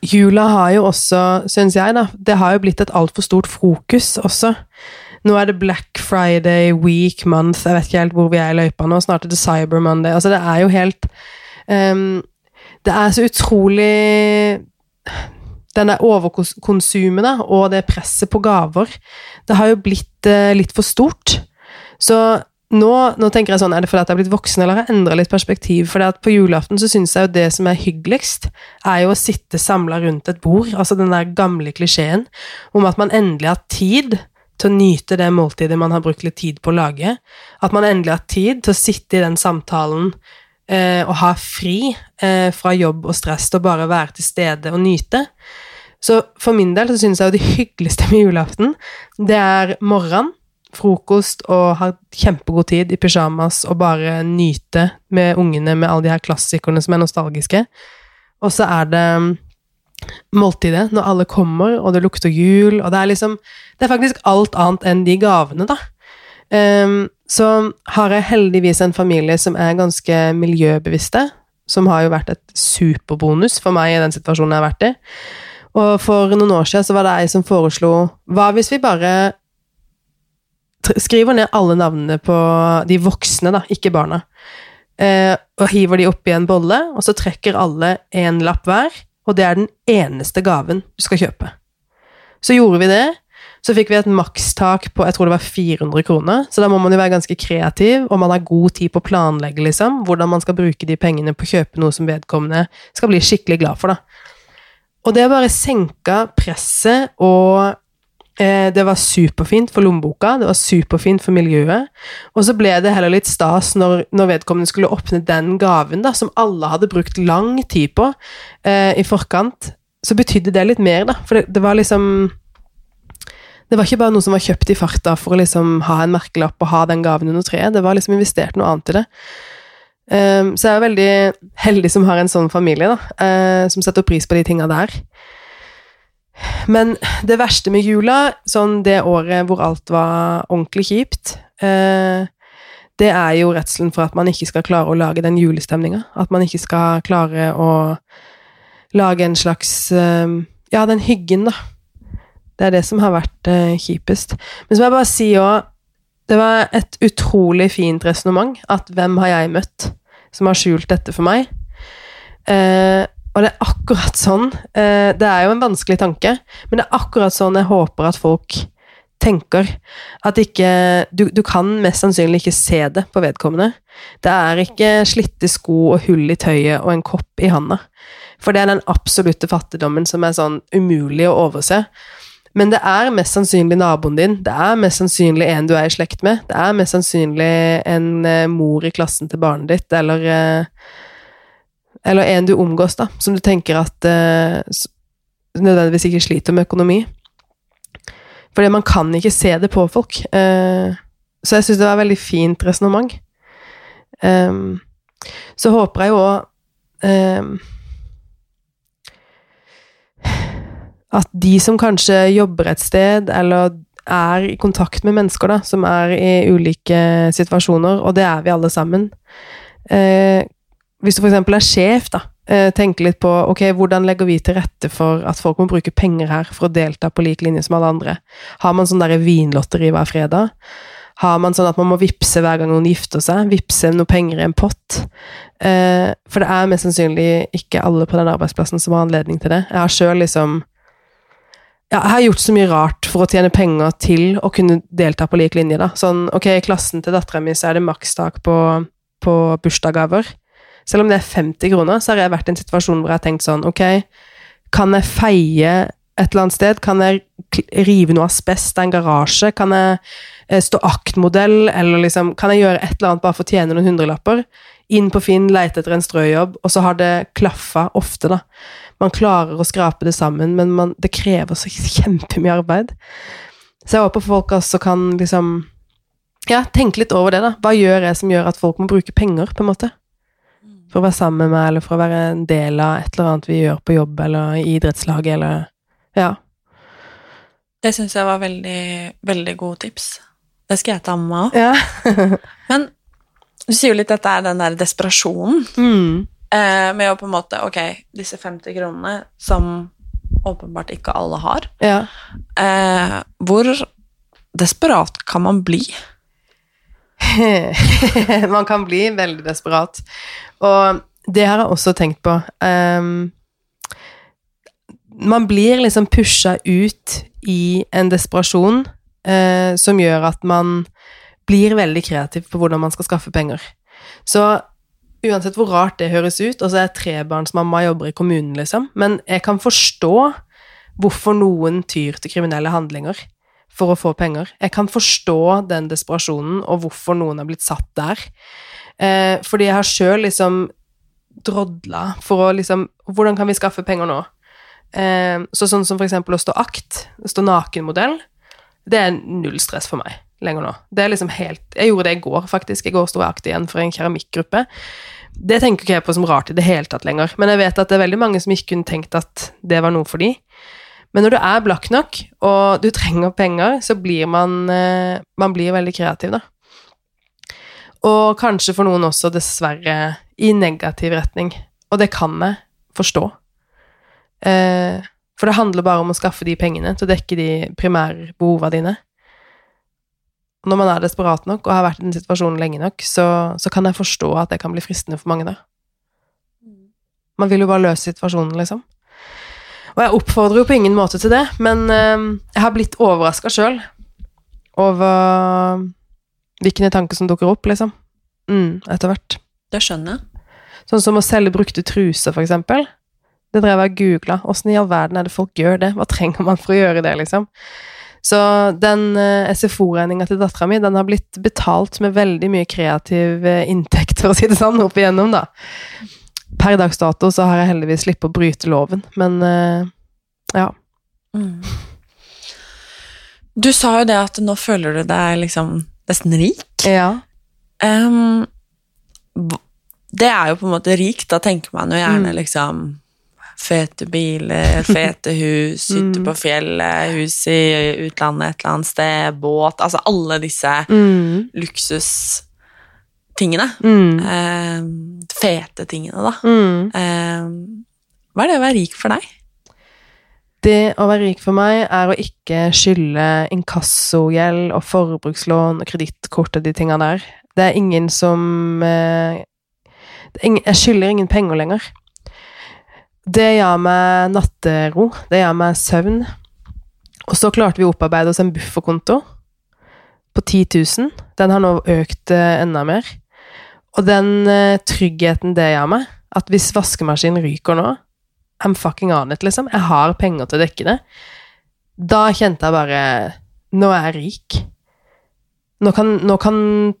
Jula har jo også, syns jeg, da Det har jo blitt et altfor stort fokus også. Nå er det Black Friday, Week, Month Jeg vet ikke helt hvor vi er i løypa nå. Snart er det Cyber Monday. Altså, det er jo helt um, Det er så utrolig Denne overkonsumet da, og det presset på gaver, det har jo blitt uh, litt for stort. Så nå, nå, tenker jeg sånn, Er det fordi jeg har blitt voksen, eller har jeg endra litt perspektiv? For på julaften så syns jeg jo det som er hyggeligst, er jo å sitte samla rundt et bord. Altså den der gamle klisjeen om at man endelig har tid til å nyte det måltidet man har brukt litt tid på å lage. At man endelig har tid til å sitte i den samtalen eh, og ha fri eh, fra jobb og stress til å bare være til stede og nyte. Så for min del så syns jeg jo det hyggeligste med julaften, det er morgenen frokost og ha kjempegod tid i pysjamas og bare nyte med ungene med alle de her klassikerne som er nostalgiske. Og så er det mm, måltidet, når alle kommer, og det lukter jul, og det er liksom Det er faktisk alt annet enn de gavene, da. Um, så har jeg heldigvis en familie som er ganske miljøbevisste, som har jo vært et superbonus for meg i den situasjonen jeg har vært i. Og for noen år siden så var det ei som foreslo Hva hvis vi bare skriver ned alle navnene på de voksne, da, ikke barna, eh, og hiver de oppi en bolle, og så trekker alle én lapp hver, og det er den eneste gaven du skal kjøpe. Så gjorde vi det. Så fikk vi et makstak på jeg tror det var 400 kroner, så da må man jo være ganske kreativ, og man har god tid på å planlegge liksom, hvordan man skal bruke de pengene på å kjøpe noe som vedkommende skal bli skikkelig glad for. da. Og det bare senka presset, og eh, det var superfint for lommeboka, det var superfint for miljøet. Og så ble det heller litt stas når, når vedkommende skulle åpne den gaven, da, som alle hadde brukt lang tid på eh, i forkant. Så betydde det litt mer, da. For det, det var liksom Det var ikke bare noe som var kjøpt i farta for å liksom ha en merkelapp og ha den gaven under treet. Det var liksom investert noe annet i det. Um, så jeg er veldig heldig som har en sånn familie, da, eh, som setter pris på de tinga der. Men det verste med jula, sånn det året hvor alt var ordentlig kjipt, eh, det er jo redselen for at man ikke skal klare å lage den julestemninga. At man ikke skal klare å lage en slags eh, Ja, den hyggen, da. Det er det som har vært eh, kjipest. Men så må jeg bare si òg Det var et utrolig fint resonnement. At hvem har jeg møtt som har skjult dette for meg? Eh, og det er akkurat sånn. Eh, det er jo en vanskelig tanke, men det er akkurat sånn jeg håper at folk tenker. At ikke Du, du kan mest sannsynlig ikke se det på vedkommende. Det er ikke slitte sko og hull i tøyet og en kopp i handa. For det er den absolutte fattigdommen som er sånn umulig å overse. Men det er mest sannsynlig naboen din, det er mest sannsynlig en du er i slekt med, det er mest sannsynlig en eh, mor i klassen til barnet ditt, eller eh, Eller en du omgås, da, som du tenker at uh, nødvendigvis ikke sliter med økonomi. Fordi man kan ikke se det på folk. Uh, så jeg syns det var et veldig fint resonnement. Um, så håper jeg jo òg at de som kanskje jobber et sted, eller er i kontakt med mennesker da, som er i ulike situasjoner, og det er vi alle sammen eh, Hvis du f.eks. er sjef, da, eh, tenke litt på ok, hvordan legger vi til rette for at folk må bruke penger her for å delta på lik linje som alle andre. Har man sånn der vinlotteri hver fredag? Har man sånn at man må vippse hver gang noen gifter seg? Vippse noe penger i en pott? Eh, for det er mest sannsynlig ikke alle på den arbeidsplassen som har anledning til det. Jeg har sjøl liksom ja, jeg har gjort så mye rart for å tjene penger til å kunne delta på lik linje. da. Sånn, ok, I klassen til dattera mi så er det makstak på, på bursdagsgaver. Selv om det er 50 kroner, så har jeg vært i en situasjon hvor jeg har tenkt sånn Ok, kan jeg feie et eller annet sted? Kan jeg rive noe asbest av en garasje? Kan jeg eh, stå aktmodell, eller liksom Kan jeg gjøre et eller annet bare for å tjene noen hundrelapper? Inn på Finn, leite etter en strøjobb, og så har det klaffa ofte, da. Man klarer å skrape det sammen, men man, det krever så kjempemye arbeid. Så jeg håper folk også kan liksom Ja, tenke litt over det, da. Hva gjør jeg som gjør at folk må bruke penger, på en måte? For å være sammen med meg, eller for å være en del av et eller annet vi gjør på jobb, eller i idrettslaget, eller Ja. Det syns jeg var veldig, veldig gode tips. Det skal jeg ta med meg òg. ja. Men du sier jo litt at det er den der desperasjonen mm. Eh, med å på en måte Ok, disse 50 kronene som åpenbart ikke alle har. Ja. Eh, hvor desperat kan man bli? man kan bli veldig desperat. Og det har jeg også tenkt på. Um, man blir liksom pusha ut i en desperasjon uh, som gjør at man blir veldig kreativ på hvordan man skal skaffe penger. Så uansett hvor rart det høres ut, og så er jeg trebarnsmamma jobber i kommunen, liksom, men jeg kan forstå hvorfor noen tyr til kriminelle handlinger for å få penger. Jeg kan forstå den desperasjonen, og hvorfor noen har blitt satt der. Eh, fordi jeg har sjøl liksom drodla for å liksom Hvordan kan vi skaffe penger nå? Eh, så sånn som for eksempel å stå akt, stå nakenmodell, det er null stress for meg lenger nå. Det er liksom helt Jeg gjorde det i går, faktisk. I går sto jeg akt igjen for en keramikkgruppe. Det tenker ikke jeg på som rart i det hele tatt lenger, men jeg vet at det er veldig mange som ikke kunne tenkt at det var noe for de. Men når du er blakk nok, og du trenger penger, så blir man, eh, man blir veldig kreativ, da. Og kanskje for noen også, dessverre, i negativ retning. Og det kan jeg forstå. Eh, For det handler bare om å skaffe de pengene til å dekke de primærbehovene dine. Når man er desperat nok og har vært i den situasjonen lenge nok, så, så kan jeg forstå at det kan bli fristende for mange, da. Man vil jo bare løse situasjonen, liksom. Og jeg oppfordrer jo på ingen måte til det, men eh, jeg har blitt overraska sjøl over hvilke tanker som dukker opp, liksom. Mm, etter hvert. Det skjønner jeg. Sånn som å selge brukte truser, for eksempel. Det drev jeg og googla. Åssen i all verden er det folk gjør det? Hva trenger man for å gjøre det, liksom? Så den uh, SFO-regninga til dattera mi, den har blitt betalt med veldig mye kreativ uh, inntekt, for å si det sånn, opp igjennom, da. Per dags dato så har jeg heldigvis sluppet å bryte loven, men uh, ja. Mm. Du sa jo det at nå føler du deg liksom nesten rik. Ja. Um, det er jo på en måte rikt, da tenker man jo gjerne Mm. liksom Fete biler, fete hus, hytte Mm. på fjellet, hus i utlandet et eller annet sted, båt Altså alle disse Mm. luksustingene. Mm. Eh, fete tingene, da. Um, hva er det å være rik for deg? Det å være rik for meg er å ikke skylde inkassogjeld og forbrukslån og kredittkort og de tinga der. Det er ingen som eh, Jeg skylder ingen penger lenger. Det gjør meg nattero. Det gjør meg søvn. Og så klarte vi å opparbeide oss en bufferkonto på 10 000. Den har nå økt eh, enda mer. Og den eh, tryggheten det gjør meg, at hvis vaskemaskinen ryker nå, I'm fucking on it, liksom. Jeg har penger til å dekke det. Da kjente jeg bare Nå er jeg rik. Nå kan, nå kan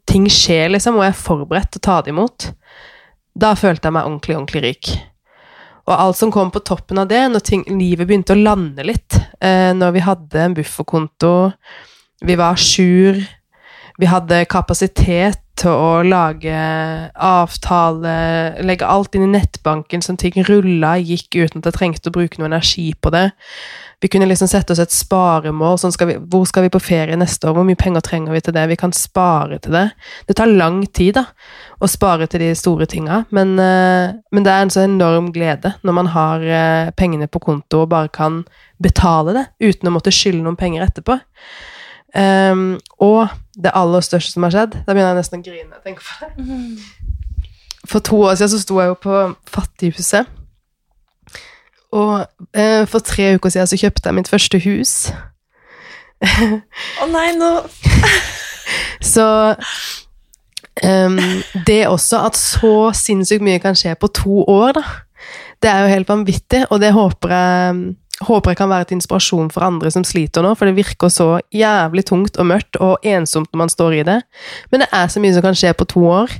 ting skje, liksom, og jeg er forberedt til å ta det imot. Da følte jeg meg ordentlig, ordentlig rik. Og alt som kom på toppen av det, når ting, livet begynte å lande litt, eh, når vi hadde en bufferkonto, vi var sjur, vi hadde kapasitet til å lage avtale, legge alt inn i nettbanken, sånn ting rulla, gikk uten at jeg trengte å bruke noe energi på det. Vi kunne liksom sette oss et sparemål. Sånn skal vi, hvor skal vi på ferie neste år? Hvor mye penger trenger vi til det? Vi kan spare til det. Det tar lang tid da, å spare til de store tinga, men, eh, men det er en så enorm glede når man har eh, pengene på konto og bare kan betale det uten å måtte skylde noen penger etterpå. Ehm, og det aller største som har skjedd Da begynner jeg nesten å grine. tenker på det. For to år siden så sto jeg jo på Fattighuset. Og uh, for tre uker siden så kjøpte jeg mitt første hus. Å nei, nå Så um, det også, at så sinnssykt mye kan skje på to år, da. Det er jo helt vanvittig, og det håper jeg, håper jeg kan være til inspirasjon for andre som sliter nå, for det virker så jævlig tungt og mørkt og ensomt når man står i det. Men det er så mye som kan skje på to år.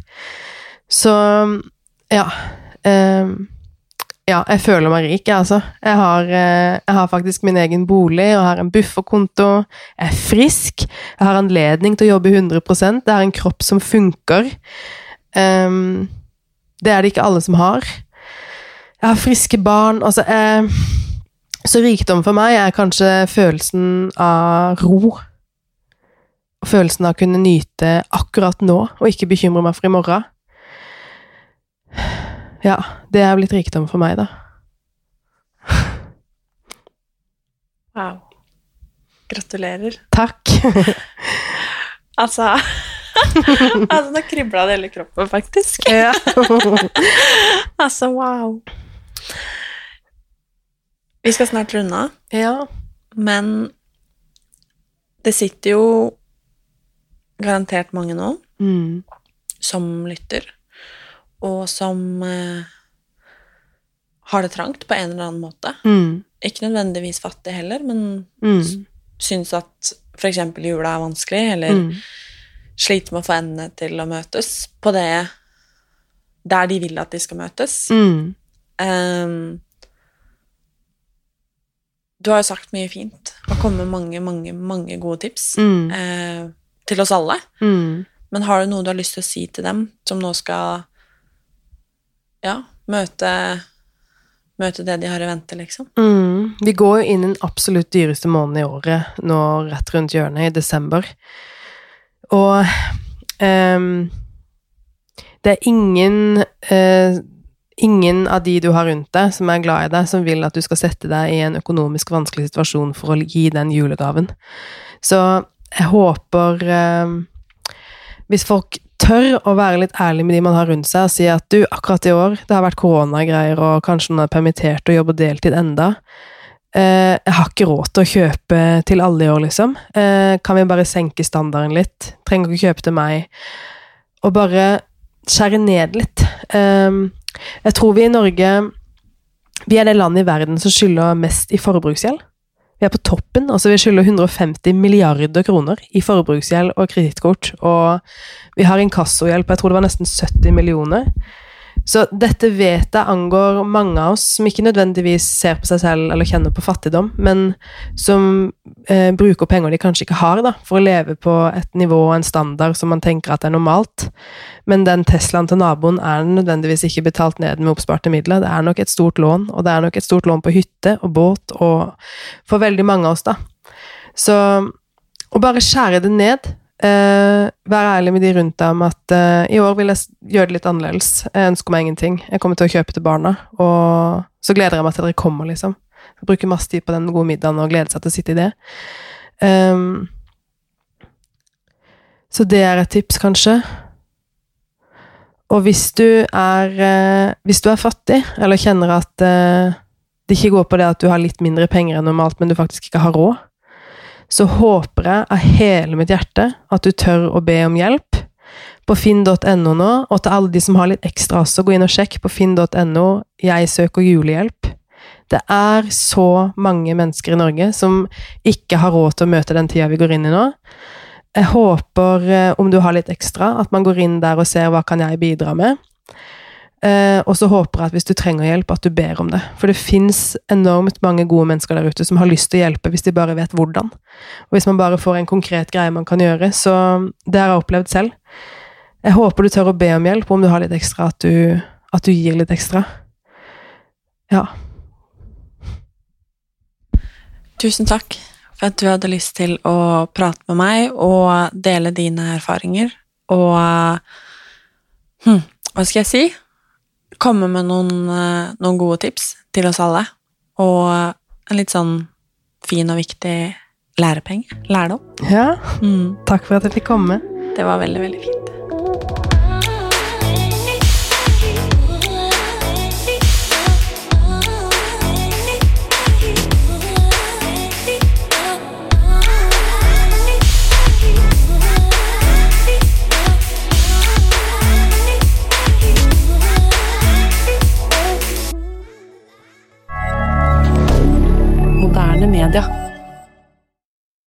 Så ja. Eh, ja, jeg føler meg rik, jeg, altså. Jeg har, eh, jeg har faktisk min egen bolig, og har en bufferkonto. Jeg er frisk. Jeg har anledning til å jobbe 100 Jeg har en kropp som funker. Ehm, det er det ikke alle som har. Jeg har friske barn. Altså, jeg, så rikdom for meg er kanskje følelsen av ro. Følelsen av å kunne nyte akkurat nå, og ikke bekymre meg for i morgen. Ja, det er blitt rikdom for meg, da. Wow. Gratulerer. Takk. Altså Altså, nå kribla det hele kroppen, faktisk. Altså, wow. Vi skal snart runde av, ja. men det sitter jo garantert mange nå Mm. som lytter, og som eh, har det trangt på en eller annen måte. Mm. Ikke nødvendigvis fattig heller, men Mm. syns at f.eks. jula er vanskelig, eller Mm. sliter med å få endene til å møtes på det der de vil at de skal møtes. Mm. Ehm, du har jo sagt mye fint og kommet med mange, mange, mange gode tips Mm. eh, til oss alle. Mm. Men har du noe du har lyst til å si til dem, som nå skal ja, møte, møte det de har i vente, liksom? Mm. Vi går jo inn i den absolutt dyreste måneden i året nå rett rundt hjørnet, i desember. Og um, det er ingen eh, ingen av de du har rundt deg, som er glad i deg, som vil at du skal sette deg i en økonomisk vanskelig situasjon for å gi den julegaven. Så jeg håper eh, Hvis folk tør å være litt ærlig med de man har rundt seg, og si at du, akkurat i år, det har vært koronagreier, og kanskje noen er permittert og jobber deltid enda. Eh, jeg har ikke råd til å kjøpe til alle i år, liksom. Eh, kan vi bare senke standarden litt? Trenger ikke kjøpe til meg. Og bare skjære ned litt. Eh, jeg tror vi i Norge Vi er det landet i verden som skylder mest i forbruksgjeld. Vi er på toppen. altså Vi skylder 150 milliarder kroner i forbruksgjeld og kredittkort. Og vi har inkassogjeld på jeg tror det var nesten 70 millioner. Så dette vet jeg angår mange av oss som ikke nødvendigvis ser på seg selv eller kjenner på fattigdom, men som eh, bruker penger de kanskje ikke har, da, for å leve på et nivå og en standard som man tenker at er normalt. Men den Teslaen til naboen er nødvendigvis ikke betalt ned med oppsparte midler. Det er nok et stort lån, og det er nok et stort lån på hytte og båt og for veldig mange av oss, da. Så å bare skjære det ned Uh, vær ærlig med de rundt deg om at uh, i år vil jeg gjøre det litt annerledes. Jeg ønsker meg ingenting. Jeg kommer til å kjøpe til barna, og så gleder jeg meg til dere kommer, liksom. Jeg bruker masse tid på den gode middagen og gleder seg til å sitte i det. Um, så det er et tips, kanskje. Og hvis du er uh, Hvis du er fattig, eller kjenner at det ikke går på det at du har litt mindre penger enn normalt, men du faktisk ikke har råd, så håper jeg av hele mitt hjerte at du tør å be om hjelp på finn.no nå, og til alle de som har litt ekstra også, gå inn og sjekk på finn.no 'Jeg søker julehjelp'. Det er så mange mennesker i Norge som ikke har råd til å møte den tida vi går inn i nå. Jeg håper, eh, om du har litt ekstra, at man går inn der og ser hva kan jeg bidra med. Eh, og så håper jeg at hvis du trenger hjelp, at du ber om det. For det fins enormt mange gode mennesker der ute som har lyst til å hjelpe, hvis de bare vet hvordan. Og hvis man bare får en konkret greie man kan gjøre. Så det har jeg opplevd selv. Jeg håper du tør å be om hjelp, om du har litt ekstra, at du, at du gir litt ekstra. Ja. Tusen takk for at du hadde lyst til å prate med meg og dele dine erfaringer. Og hm, hva skal jeg si? Komme med noen, eh, noen, gode tips til oss alle. Og en litt sånn fin og viktig lærepenge. Lærdom. Ja. Mm. Takk for at jeg fikk komme. Det var veldig, veldig fint. moderne media.